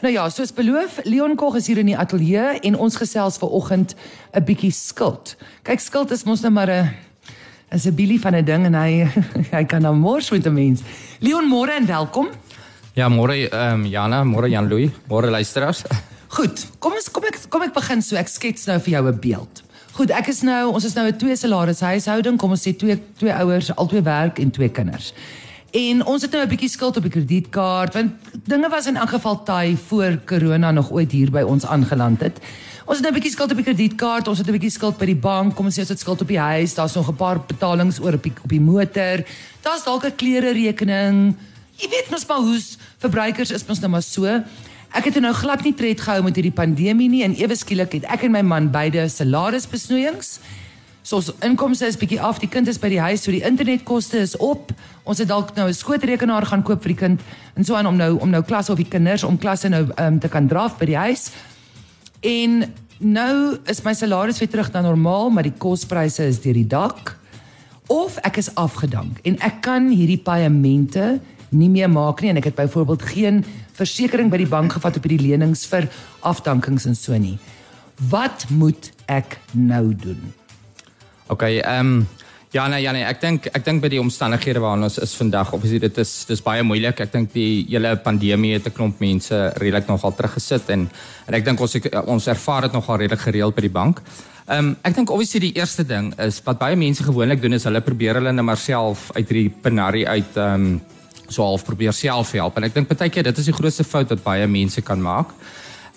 Nou ja, soos beloof, Leon Kog is hier in die ateljee en ons gesels ver oggend 'n bietjie skuld. Kyk, skuld is mos nou maar 'n is 'n bilie van 'n ding en hy hy kan dan mors met 'n mens. Leon, môre en welkom. Ja, môre ehm um, Jana, môre Jan Louw, môre luisteraars. Goed, kom ons kom ek kom ek begin so ek skets nou vir jou 'n beeld. Goed, ek is nou, ons is nou 'n twee salaris huishouding, kom ons sê twee twee ouers, albei werk en twee kinders. En ons het nou 'n bietjie skuld op die kredietkaart want dinge was in elk geval taai voor corona nog ooit hier by ons aangeland het. Ons het nou 'n bietjie skuld op die kredietkaart, ons het 'n bietjie skuld by die bank, kom ons sê ons het skuld op die huis, daar's nog 'n paar betalings oor op die, op die motor. Daar's dalk 'n klere rekening. Jy weet mos maar hoe's verbruikers is mos nou maar so. Ek het nou glad nie tred gehou met hierdie pandemie nie en ewe skielik het ek en my man beide salarisbesnoeiings. So ons inkomste is bietjie af, die kind is by die huis, so die internetkoste is op. Ons het dalk nou 'n skootrekenaar gaan koop vir die kind en so aan om nou om nou klasse op die kinders om klasse nou um, te kan draf by die huis. En nou is my salaris weer terug na normaal, maar die kospryse is deur die dak. Of ek is afgedank en ek kan hierdie paemente nie meer maak nie en ek het byvoorbeeld geen versekerings by die bank gevat op hierdie lenings vir afdankings en so nie. Wat moet ek nou doen? OK, ehm um, ja nee ja nee, ek dink ek dink by die omstandighede waarin ons is vandag, obviously dit is dis baie moeilik. Ek dink die hele pandemie het 'n klomp mense redelik nogal teruggesit en en ek dink ons ons ervaar dit nogal redelik gereeld by die bank. Ehm um, ek dink obviously die eerste ding is wat baie mense gewoonlik doen is hulle probeer hulle net maar self uit hierdie penarie uit ehm um, so half probeer self help en ek dink baie keer dit is die grootste fout wat baie mense kan maak.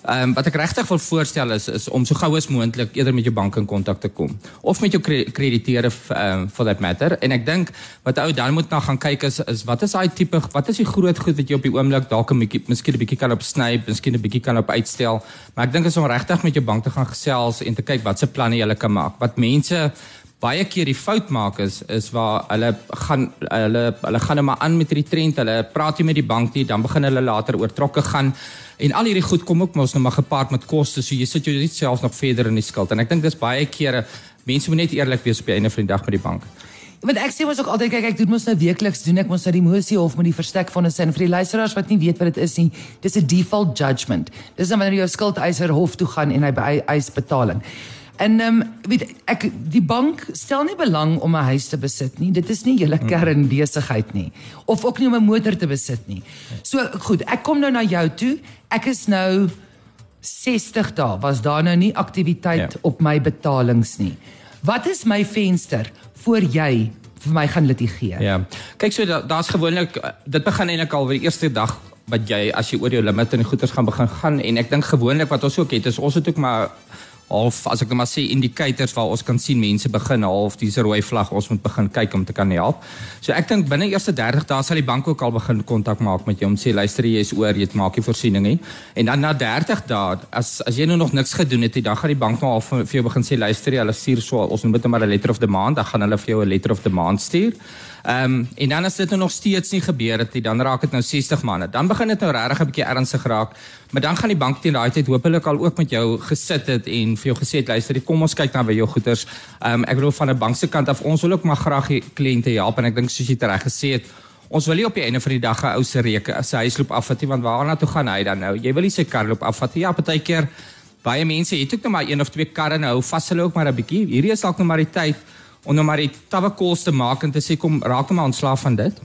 Ehm um, wat ek regtig wil voorstel is is om so gou as moontlik eerder met jou bank in kontak te kom of met jou krediteure ehm um, for that matter en ek dink wat ou dan moet na gaan kyk is is wat is daai tipe wat is die groot goed wat jy op die oomblik dalk 'n bietjie miskien 'n bietjie kan opsny, miskien 'n bietjie kan op uitstel. Maar ek dink is om regtig met jou bank te gaan gesels en te kyk wat se planne jy kan maak. Wat mense baie keer die fout maak is is waar hulle gaan hulle hulle gaan net maar aan met hierdie trend. Hulle praat nie met die bank nie, dan begin hulle later oortrokke gaan en al hierdie goed kom ook mos nou maar gepaard met koste. So jy sit jou net self nog verder in die skuld. En ek dink dis baie kere mense moet net eerlik wees op die einde van die dag met die bank. Want ek sê mos ook altyd kyk ek doen mos nou weekliks doen ek mos nou die mosie of met die verstek van 'n sin vir die luisteraars wat nie weet wat dit is nie. Dis 'n default judgment. Dis dan wanneer jy jou skuldeiser hof toe gaan en hy eis betaling. En ehm um, weet ek die bank stel nie belang om 'n huis te besit nie. Dit is nie julle hmm. kernbesigheid nie of ook nie om 'n motor te besit nie. So goed, ek kom nou na jou toe. Ek is nou 60 dae. Was daar nou nie aktiwiteit ja. op my betalings nie. Wat is my venster voor jy vir my gaan litigeer? Ja. Kyk so daar's da gewoonlik dit begin eintlik al by die eerste dag wat jy as jy oor jou limit en goederes gaan begin gaan en ek dink gewoonlik wat ons ook het is ons het ook maar half as ek net maar sê indicators waar ons kan sien mense begin half dis rooi vlag ons moet begin kyk om te kan help. So ek dink binne eerste 30 dae sal die bank ook al begin kontak maak met jou om sê luister jy is oor jy maak die voorsiening nie. En dan na 30 dae as as jy nou nog niks gedoen het, dan gaan die bank nou al vir, jou begin sê luister jy hulle stuur so ons moet net maar 'n letter of month, dan gaan hulle vir jou 'n letter of month stuur. Ehm um, en dan as dit nou nog steeds nie gebeur het nie, dan raak dit nou 60 maande. Dan begin dit nou regtig 'n bietjie ernstig raak. Maar dan gaan die bank teen daai tyd hopelik al ook met jou gesit het en vir jou gesê het, luister, kom ons kyk na by jou goeders. Ehm um, ek bedoel van 'n bank se kant af, ons wil ook maar graag die kliënte help en ek dink soos jy reg gesê het, ons wil nie op die einde van die dag 'n ou se reke, sy huisloop afvat nie, want waarna toe gaan hy dan nou? Jy wil nie sy kar loop afvat nie. Ja, partykeer baie mense het ook net maar een of twee karre nou, vas hulle ook maar 'n bietjie. Hierdie is dalk net maar die tyd om nou maar die tawwe kos te maak en te sê kom raak hom ontslaaf van dit.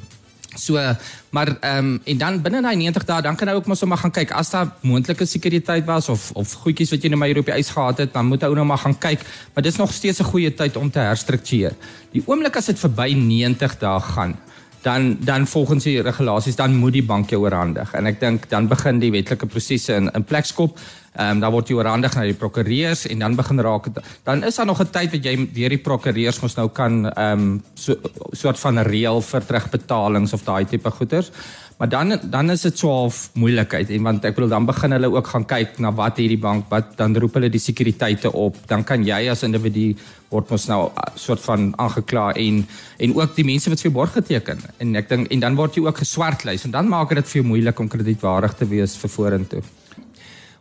So maar ehm um, en dan binne daai 90 dae dan kan jy ook mos sommer gaan kyk as daar moontlike sekuriteit was of of goedjies wat jy nou maar hier op die ys gehad het, dan moet ou nou maar gaan kyk, maar dis nog steeds 'n goeie tyd om te herstruktureer. Die oomblik as dit verby 90 dae gaan, dan dan volgens die regulasies dan moet die bank jou oorhandig en ek dink dan begin die wetlike prosesse in in plek skop. Ehm um, dan word jy oorhandig na die prokureurs en dan begin raak dan is daar nog 'n tyd wat jy deur die prokureurs mos nou kan ehm um, so soort van reël vir terugbetalings of daai tipe goeders. Maar dan dan is dit so half moeilikheid en want ek bedoel dan begin hulle ook gaan kyk na wat hierdie bank wat dan roep hulle die sekuriteite op. Dan kan jy as individu word mos nou uh, soort van aangekla en en ook die mense wat vir borg geteken en ek dink en dan word jy ook geswartlys en dan maak dit vir jou moeilik om kredietwaardig te wees vir vorentoe.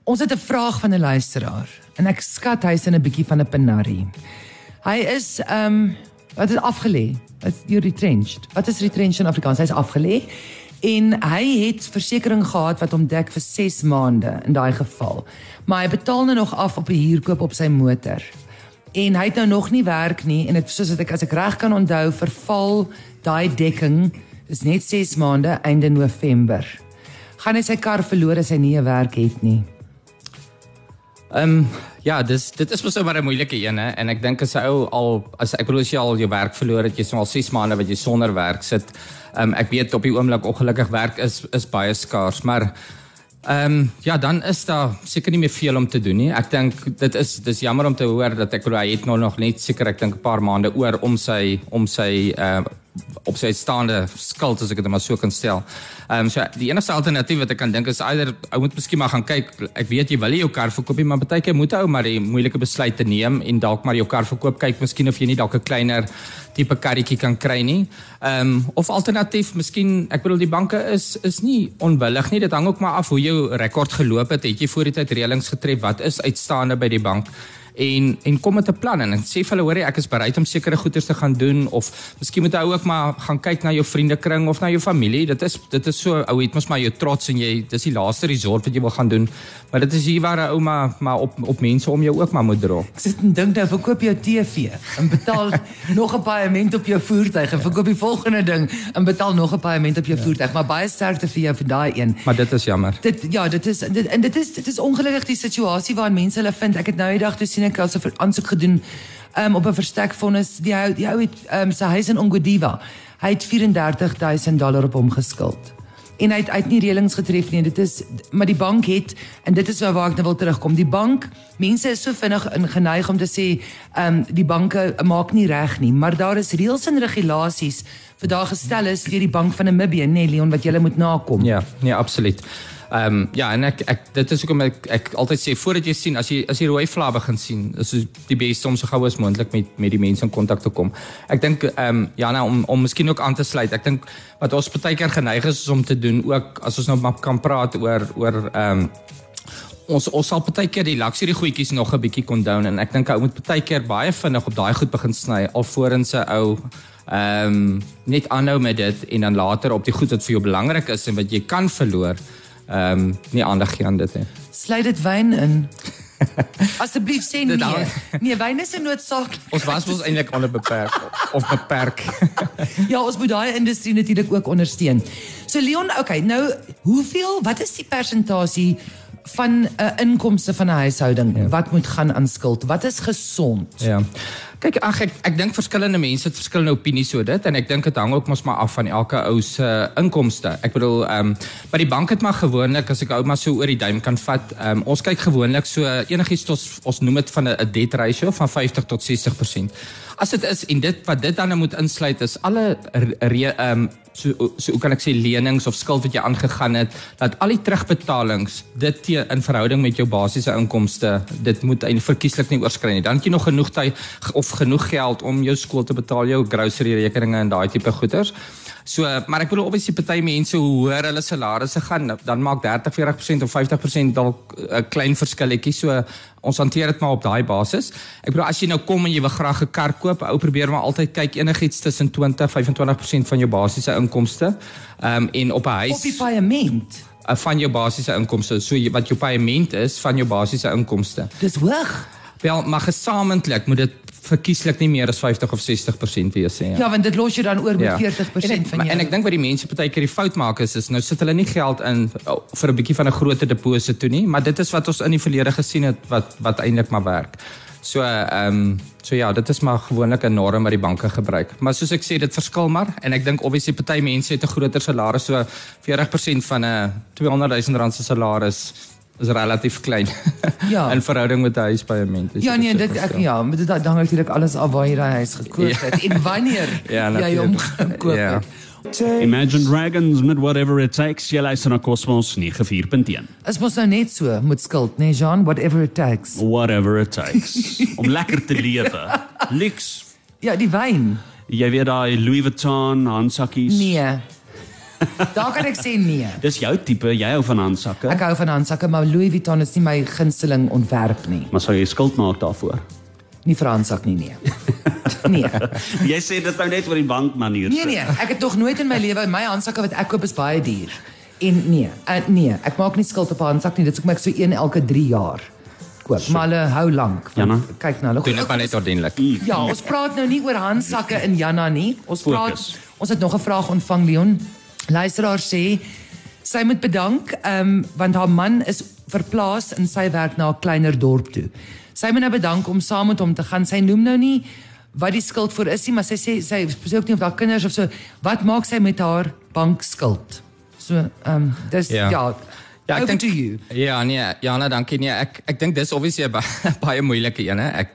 Ons het 'n vraag van 'n luisteraar en ek skat hy's in 'n bietjie van 'n penarie. Hy is ehm um, wat is afgelê? Wat is retrenched? Wat is retrenched in Afrikaans? Hy's afgelê En hy het versekerings gehad wat hom dek vir 6 maande in daai geval. Maar hy betaal nou nog af op 'n huurkoop op sy motor. En hy het nou nog nie werk nie en dit soos ek as ek reg kan onthou verval daai dekking is net 6 maande einde November. Gaan hy sy kar verloor as hy nie 'n werk het nie. Ehm um, ja, dis dit is mos nou maar 'n moeilike een hè en ek dink as 'n ou al as ek bedoel as jy al jou werk verloor het, jy is nou al 6 maande wat jy sonder werk sit. Ehm um, ek weet op die oomblik ongelukkig werk is is baie skaars, maar ehm um, ja, dan is daar seker nie meer veel om te doen nie. Ek dink dit is dis jammer om te hoor dat ek hy het nou nog net seker ek dink 'n paar maande oor om sy om sy uh op sy staande skuld as ek dit maar so kan stel. Ehm um, so die enigste alternatief wat ek kan dink is eider ou moet miskien maar gaan kyk. Ek weet jy wil nie jou kar verkoop nie, maar baie keer moet ou maar die moeilike besluit te neem en dalk maar jou kar verkoop. Kyk miskien of jy nie dalk 'n kleiner tipe karretjie kan kry nie. Ehm um, of alternatief miskien ek bedoel die banke is is nie onwillig nie. Dit hang ook maar af hoe jou rekord geloop het. Het jy voor die tyd reëlings getref? Wat is uitstaande by die bank? En en kom met 'n plan en sê vir hulle hoor ek is bereid om sekere goederes te gaan doen of miskien moet jy ook maar gaan kyk na jou vriendekring of na jou familie. Dit is dit is so ou het mos maar jou trots en jy dis die laaste resort wat jy wil gaan doen. Maar dit is hier waar 'n ou maar maar op op mense om jou ook maar moet dra. Ek sit en dink nou verkoop jou TV en betaal nog 'n paaiement op jou voertuig en verkoop die volgende ding en betaal nog 'n paaiement op jou ja. voertuig. Maar baie sterkte vir jou vir daai een. Maar dit is jammer. Dit ja dit is dit, en dit is dit is ongelukkig die situasie waarin mense hulle vind. Ek het nou die dag toe sien ek as 'n aansoek gedoen um, op 'n verstekfonnis. Die ou die ou het um, sy huis in Ongodiva. Hy het 34000 dollar op hom geskuld. En hy het uit nie reëlings getref nie. Dit is maar die bank het en dit is waar ek nou wil terugkom. Die bank, mense is so vinnig geneig om te sê, ehm um, die banke maak nie reg nie, maar daar is reëls en regulasies vir daar gestel is deur die bank van Namibië, nê nee, Leon wat jy moet nakom. Ja, nee, absoluut. Ehm um, ja, en ek ek dit is hoekom ek ek altyd sê voordat jy sien as jy as jy rooi vlae begin sien, is dit die beste om so gou as moontlik met met die mense in kontak te kom. Ek dink ehm um, ja, nou om om miskien ook aan te sluit. Ek dink wat ons baie keer geneig is om te doen ook as ons nou kan praat oor oor ehm um, ons ons sal baie keer die luxury goedjies nog 'n bietjie kon down en ek dink ou moet baie keer baie vinnig op daai goed begin sny alvorens 'n ou ehm um, net aanhou met dit en dan later op die goed wat vir jou belangrik is en wat jy kan verloor ehm um, nie aandag gee aan dit nie. Sluit dit wyn in. Asseblief sê nee. Nee, wyn is 'n noodsaak. Ons was mos eintlik onder beperk of beperk. ja, ons moet daai industrie natuurlik ook ondersteun. So Leon, okay, nou hoeveel, wat is die persentasie van 'n uh, inkomste van 'n huishouding ja. wat moet gaan aan skuld? Wat is gesond? Ja. Kyk, ag ek ek dink verskillende mense het verskillende opinies oor dit en ek dink dit hang ook mos maar af van elke ou se inkomste. Ek bedoel, ehm um, by die bank het maar gewoonlik as ek ou maar so oor die duim kan vat, ehm um, ons kyk gewoonlik so enigiets ons ons noem dit van 'n debt ratio van 50 tot 60%. As dit is en dit wat dit dan moet insluit is alle ehm um, so so hoe kan ek sê lenings of skuld wat jy aangegaan het dat al die terugbetalings dit te, in verhouding met jou basiese inkomste dit moet eintlik verkieslik nie oorskry nie dan het jy nog genoeg tyd of genoeg geld om jou skool te betaal jou grocery rekeninge en daai tipe goederes So, maar ek bedoel obviously party mense hoe hoër hulle salarisse gaan, dan maak 30, 40% of 50% dalk 'n klein verskilletjie. So ons hanteer dit maar op daai basis. Ek bedoel as jy nou kom en jy wil graag 'n kar koop, ou probeer maar altyd kyk enigiets tussen 20, 25% van jou basiese inkomste. Ehm um, en op 'n huis op die paaiement uh, van jou basiese inkomste. So wat jou paaiement is van jou basiese inkomste. Dis hoog. Wel, maar gesamentlik moet dit verkieslik nie meer as 50 of 60% wees nie. Ja. ja, want dit los jy dan oor met ja. 40% ek, van jou. En ek dink wat die mense baie keer die fout maak is is nou sit hulle nie geld in oh, vir 'n bietjie van 'n groter deposito toe nie, maar dit is wat ons in die verlede gesien het wat wat eintlik maar werk. So ehm um, so ja, dit is maar gewoonlik 'n norm wat die banke gebruik. Maar soos ek sê, dit verskil maar en ek dink obviously party mense het 'n groter salaris, so 40% van 'n 200 000 rand se salaris is relatief klein. Ja. in verhouding met die huispaaiement. Ja nee, dit ek ja, met dit dan natuurlik alles af waar jy daai huis gekoop ja. het en wanneer ja, jy hom gekoop ja. het. Imagine Dragons met whatever it takes. Jy luister na Cosmos 94.1. Is mos nou net so met skuld, né, nee, Jean? Whatever it takes. Whatever it takes. Om lekker te lewe. Lux. Ja, die wyn. Jy weet daai Louis Vuitton handsakkies? Nee. Daar kan ek sê nee. Dis jou tipe, jy hou van handsakke. Ek hou van handsakke, maar Louis Vuitton is nie my gunsteling ontwerp nie. Maar sou jy skuld maak daarvoor? Nie vir handsak nie nee. Nee. Jy sê dit nou net oor die bankmanier. Nee nee, ek het nog nooit in my lewe my handsakke wat ek koop is baie duur. En nee, uh, nee, ek maak nie skuld op 'n handsak nie. Dit is maar ek so een elke 3 jaar koop. So. Maar hulle hou lank. want Jana? Kyk nou, hulle Doen dit maar net ordentlik. Ja, ons praat nou nie oor handsakke in Janna nie. Ons Fokus. praat ons het nog 'n vraag ontvang Leon. Luisteraar sê sy moet bedank ehm um, want haar man is verplaas en sy werk na 'n kleiner dorp toe. Sy moet nou bedank om saam met hom te gaan. Sy noem nou nie wat die skuld vir is nie, maar sy sê sy ook nie of daar kinders of so. Wat maak sy met haar bankskuld? So ehm um, dis ja. Ja. ja ek dink. Ja, nee, Jana, dankie nee. Ek ek dink dis obviously 'n baie, baie moeilike een, hè. Ek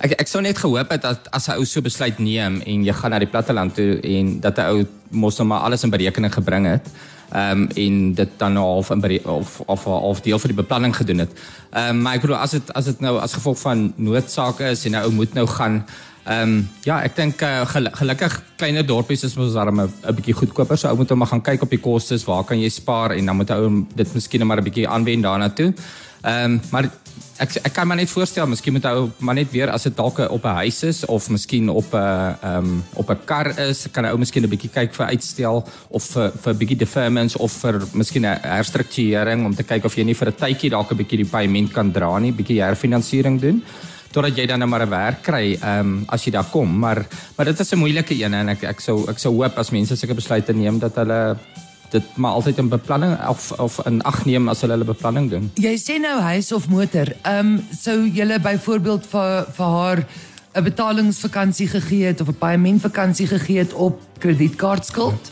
ek ek sou net gehoop het dat as 'n ou so besluit neem en jy gaan na die platteland toe en dat 'n ou mos nou maar alles in berekening gebring het. Ehm um, en dit dan nou half in of of of deel van die beplanning gedoen het. Ehm um, maar ek bedoel as dit as dit nou as gevolg van noodsake is en 'n ou moet nou gaan Ehm um, ja, ek dink uh, gel gelukkig kleiner dorpies is mos daarom 'n bietjie goedkoper. So ou moet hom maar gaan kyk op die kostes, waar kan jy spaar en dan moet ou dit miskien net maar 'n bietjie aanwend daarna toe. Ehm um, maar ek ek kan my net voorstel, miskien moet ou maar net weer as dit dalk op 'n huis is of miskien op 'n ehm um, op 'n kar is, kan 'n ou miskien 'n bietjie kyk vir uitstel of vir vir 'n bietjie deferments of vir miskien 'n herstrukturering om te kyk of jy nie vir 'n tydjie dalk 'n bietjie die paaiement kan dra nie, bietjie herfinansiering doen totdat jy dan nou maar 'n werk kry ehm um, as jy daar kom. Maar maar dit is 'n moeilike een en ek ek sou ek sou hoop as mense sulke besluite neem dat hulle dit maar altyd in beplanning of of in ag neem as hulle hulle beplanning doen. Jy sê nou huis of motor. Ehm um, sou julle byvoorbeeld vir vir haar 'n betalingsvakansie gegee het of 'n paaiementvakansie gegee het op kredietkaartskuld?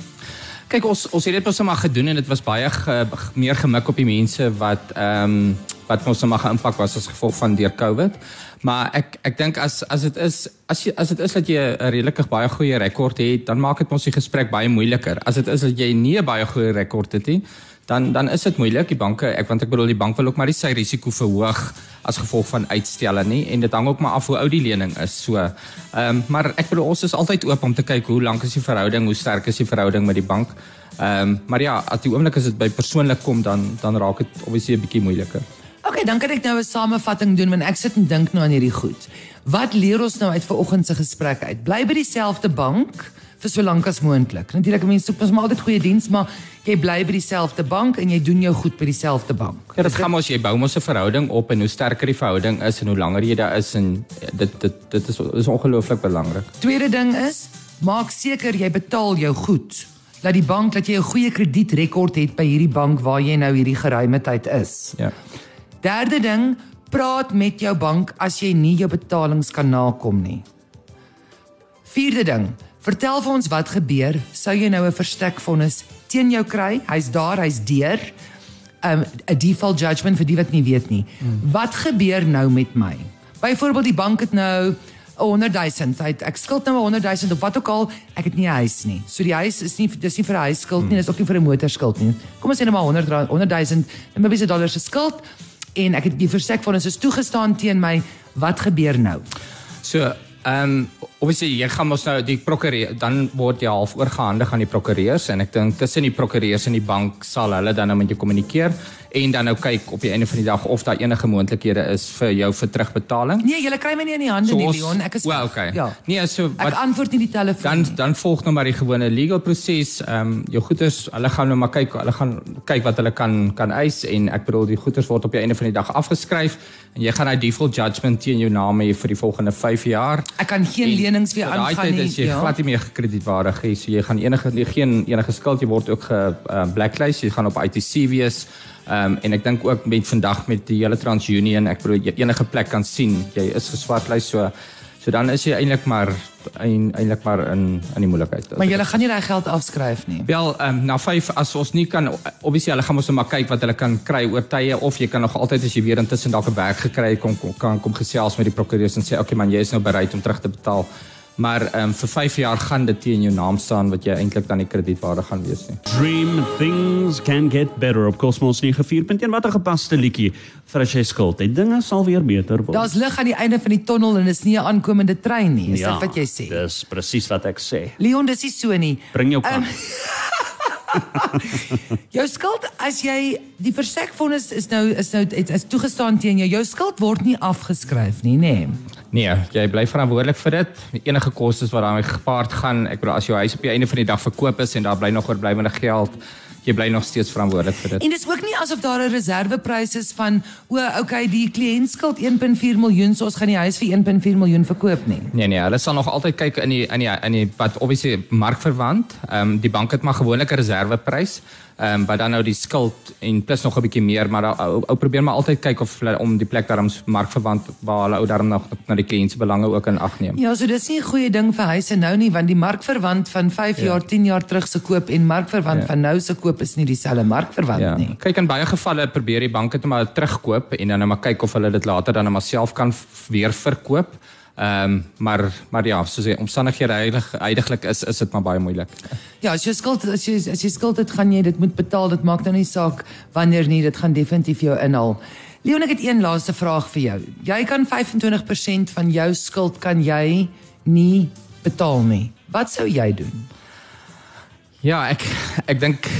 Kyk ons ons het dit mos nou maar gedoen en dit was baie ge, meer gemik op die mense wat ehm um, wat mos nou maar geïmpak was as gevolg van deur Covid. Maar ek ek dink as as dit is as jy as dit is dat jy 'n redelik baie goeie rekord het, dan maak dit mos die gesprek baie moeiliker. As dit is dat jy nie 'n baie goeie rekord het nie, dan dan is dit moeilik die banke ek want ek bedoel die bank wil ook maar nie sy risiko verhoog as gevolg van uitstelle nie en dit hang ook maar af hoe oud die lening is so ehm um, maar ek bedoel ons is altyd oop om te kyk hoe lank is die verhouding hoe sterk is die verhouding met die bank ehm um, maar ja as die oomblik as dit by persoonlik kom dan dan raak dit obviously 'n bietjie moeiliker Okay, dan kan ek nou 'n samevatting doen want ek sit en dink nou aan hierdie goed. Wat leer ons nou uit vanoggend se gesprek uit? Bly by dieselfde bank vir so lank as moontlik. Natuurlik mense soek mos maar altyd goeie diens, maar jy bly by dieselfde bank en jy doen jou goed by dieselfde bank. ja dit gaan mos jy bou mos 'n verhouding op en hoe sterker die verhouding is en hoe langer jy daar is en dit dit dit is is ongelooflik belangrik Tweede ding is, maak seker jy betaal jou goed. Dat die bank dat jy 'n goeie kredietrekord het by hierdie bank waar jy nou hierdie geruime tyd is. ja Derde ding, praat met jou bank as jy nie jou betalings kan nakom nie. Vierde ding, vertel vir ons wat gebeur sou jy nou 'n verstekvonnis teen jou kry. Hy's daar, hy's deur. Um 'n default judgment vir die wat nie weet nie. Hmm. Wat gebeur nou met my? Byvoorbeeld die bank het nou 'n 100 000. Hy het, ek skuld nou 'n 100 000 of wat ook al, ek het nie 'n huis nie. So die huis is nie dis nie vir 'n huisskuld nie, dis ook nie vir 'n motorskuld nie. Kom ons sê net maar 100 rand- 100 000, dan maybe 'n dollar se skuld en ek het die versekering is toegestaan teen my. Wat gebeur nou? So, ehm um, obviously jy gaan mos nou die prokureur dan word jy half oorgehandig aan die prokureurs en ek dink tussen die prokureurs en die bank sal hulle dan nou met jou kommunikeer en dan nou kyk op die einde van die dag of daar enige moontlikhede is vir jou vir terugbetaling. Nee, jy kry my nie in die hande So nie, Leon. Ek is Wel, okay. Ja. Nee, so Ek wat antwoord nie die telefoon. dan nie. dan volg nou maar die gewone legal proses. Ehm um, jou goederes, hulle gaan nou maar kyk, hulle gaan kyk wat hulle kan kan eis en ek bedoel die goederes word op die einde van die dag afgeskryf en jy gaan nou default judgment teen jou naam hê vir die volgende 5 jaar. Ek kan geen lenings weer Op daai aangaan tyd nie. is jy ja. glad nie meer gekredietwaardig nie. So jy gaan enige nie, geen enige skuld, jy word ook ge uh, blacklist, jy gaan op ITC wees. Ehm um, en ek dink ook met vandag met die hele TransUnion, ek bedoel jy enige plek kan sien jy is geswartlys so so dan is jy eintlik maar ein, eintlik maar in in die moeilikheid. Maar jy gaan nie daai geld afskryf nie. Wel, ehm um, na 5 as ons nie kan obviously hulle gaan ons net maar kyk wat hulle kan kry oor tye of jy kan nog altyd as jy weer intussen dalk 'n werk gekry het kom, kom kan kom gesels met die prokureurs en sê okay man, jy is nou bereid om terug te betaal. Maar ehm um, vir 5 jaar gaan dit teen jou naam staan wat jy eintlik dan nie kredietwaardig gaan wees nie. Dream things can get better op Cosmos 94.1 wat 'n gepaste liedjie vir as jy skuld het. Dinge sal weer beter word. Daar's lig aan die einde van die tonnel en dis nie 'n aankomende trein nie. Is dit wat jy sê? Dis presies wat ek sê. Leon, dis nie so nie. Bring jou. Ehm, jou skuld as jy die versekfonds is nou is nou het, is toegestaan teen jou. Jou skuld word nie afgeskryf nie, nê. Nee. Nee, jy bly verantwoordelik vir dit. Enige kostes wat daarmee gepaard gaan, ek bedoel as jou huis op die einde van die dag verkoop is en daar bly nog oorblywende geld, jy bly nog steeds verantwoordelik vir dit. En dis ook nie asof daar 'n reserveprys is van o, okay, die kliënt skuld 1.4 miljoen, so ons gaan die huis vir 1.4 miljoen verkoop nie. Nee nee, hulle sal nog altyd kyk in die in die in die wat obviously markverwant. Ehm um, die bank het maar gewoonlik 'n reserveprys ehm um, wat dan nou die skuld en plus nog 'n bietjie meer, maar ou, ou probeer maar altyd kyk of hulle om die plek daarom markverwant waar hulle ou daarom nog na die kliënt se belange ook in ag neem. Ja, so dis nie 'n goeie ding vir huise nou nie, want die markverwant van 5 ja. jaar, 10 jaar terug se koop en markverwant ja. van nou se koop is nie dieselfde markverwant ja. nie. Kyk in baie gevalle probeer die banke dit maar terugkoop en dan net maar kyk of hulle dit later dan net maar self kan weer verkoop. Ehm um, maar maar ja, soos die omstandighede heiliglik is is dit maar baie moeilik. Ja, as jy skuld as jy as jy skuld het, gaan jy dit moet betaal. Dit maak nou nie saak wanneer nie, dit gaan definitief jou inhaal. Leon, ek het een laaste vraag vir jou. Jy kan 25% van jou skuld kan jy nie betaal nie. Wat sou jy doen? Ja, ek ek dink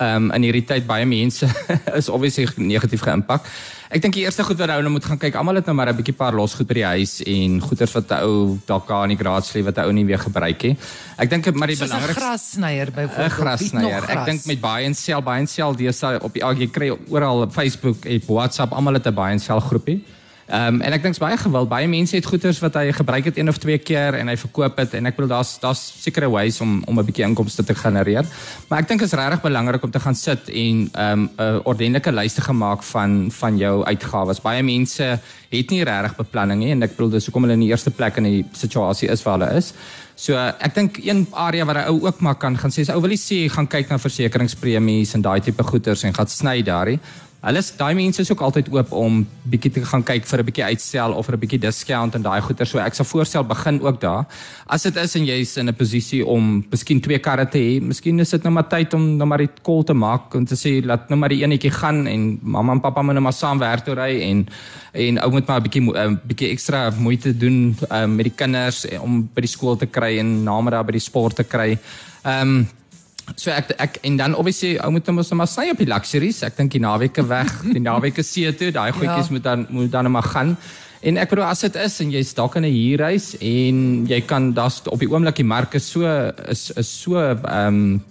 ehm um, in hierdie tyd baie mense is obviously negatief geïmpak. Ek dink die eerste goed wat ou nou moet gaan kyk, almal het nou maar 'n bietjie paar los goed by die huis en goeders wat ou dalk daar in die graadslie wat ou nie weer gebruik nie. Ek dink maar die belangrikste grassnyer byvoorbeeld. 'n Grassnyer. Ek dink met baie en sel, baie en sel dis op die jy kry oral op Facebook en WhatsApp almal het 'n baie en sel groepie. Ehm um, en ek dink baie gewild baie mense het goederes wat hy gebruik het een of twee keer en hy verkoop dit en ek bedoel daar's daar's sekere ways om om 'n bietjie inkomste te genereer. Maar ek dink is regtig belangrik om te gaan sit en ehm um, 'n ordentlike lyste gemaak van van jou uitgawes. Baie mense het nie regtig beplanning nie en ek bedoel dis hoekom hulle in die eerste plek in die situasie is waar hulle is. So ek dink een area waar 'n ou ook maar kan gaan sê, ou wil jy sê gaan kyk na versekeringspremies en daai tipe goederes en gaan sny daarin. Hulle daai mense is ook altyd oop om bietjie te gaan kyk vir 'n bietjie uitstel of vir 'n bietjie discount en daai goeder. So ek sal voorstel begin ook daar. As dit is en jy's in 'n posisie om miskien twee karre te hê, miskien is dit nou maar tyd om nou maar die call te maak en te sê laat nou maar die enetjie gaan en mamma en pappa moet nou maar saam werk toe ry en en ou moet maar 'n bietjie 'n uh, bietjie ekstra moeite doen uh, met die kinders om by die skool te kry en na middag by die sport te kry. Ehm um, So ek ek en dan obviously ou moet ons maar sny op die luxuries. Ek dink die naweke weg, die naweke see toe, daai goedjies ja. moet dan moet dan maar gaan. En ek bedoel as dit is en jy's dalk in 'n huurhuis en jy kan daar's op die oomblik die mark is so is is so ehm um,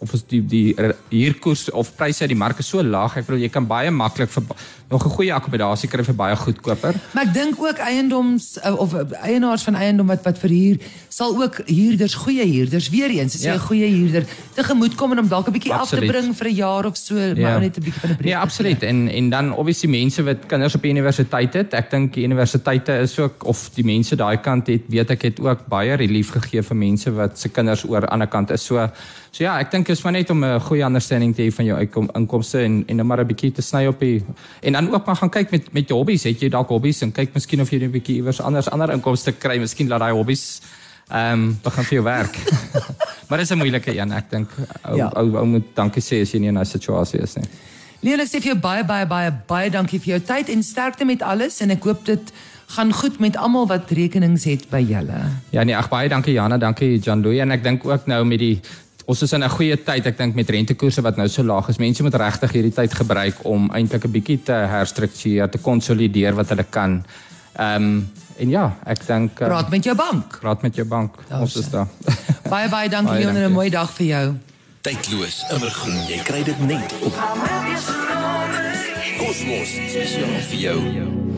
of is die die huurkoers of pryse uit die mark is so laag. Ek bedoel jy kan baie maklik vir nog 'n goeie akkommodasie kry vir baie goedkoper. Maar ek dink ook eiendoms eh, of eh, eienaars van eiendom wat wat verhuur sal ook huurders goeie huurders weer eens as jy 'n ja. goeie huurder tegemoet kom en om dalk 'n bietjie af te bring vir 'n jaar of so, ja. maar net 'n bietjie van 'n breek. Ja, absoluut. En en dan obviously mense wat kinders op die universiteit het. Ek dink die universiteite is ook of die mense daai kant het, weet ek het ook baie relief gegee vir mense wat se kinders oor aan die ander kant is. So So ja, ek dink is maar net om 'n goeie understanding te hê van jou inkomste en en net maar 'n bietjie te sny op die en dan ook maar gaan kyk met met jou hobbies. Het jy dalk hobbies en kyk miskien of jy 'n bietjie iewers anders ander inkomste kry, miskien laat daai hobbies ehm um, begin vir jou werk. maar dis 'n moeilike een, ek dink ou ja. ou ou moet dankie sê as jy nie in 'n situasie is nie. Leon, ek sê vir jou baie baie baie baie dankie vir jou tyd en sterkte met alles en ek hoop dit gaan goed met almal wat rekenings het by julle. Ja nee, ag baie dankie Jana, dankie Jan Louw en ek dink ook nou met die ons is in 'n goeie tyd ek dink met rentekoerse wat nou so laag is. Mense moet regtig hierdie tyd gebruik om eintlik 'n bietjie te herstruktureer, te konsolideer wat hulle kan. Ehm um, en ja, ek dink uh, praat met jou bank. Praat met jou bank. Daar ons is daar. baie baie dankie Leon en 'n mooi dag vir jou. Tydloos, immergroen. Jy kry dit net op. Kosmos spesiaal vir jou.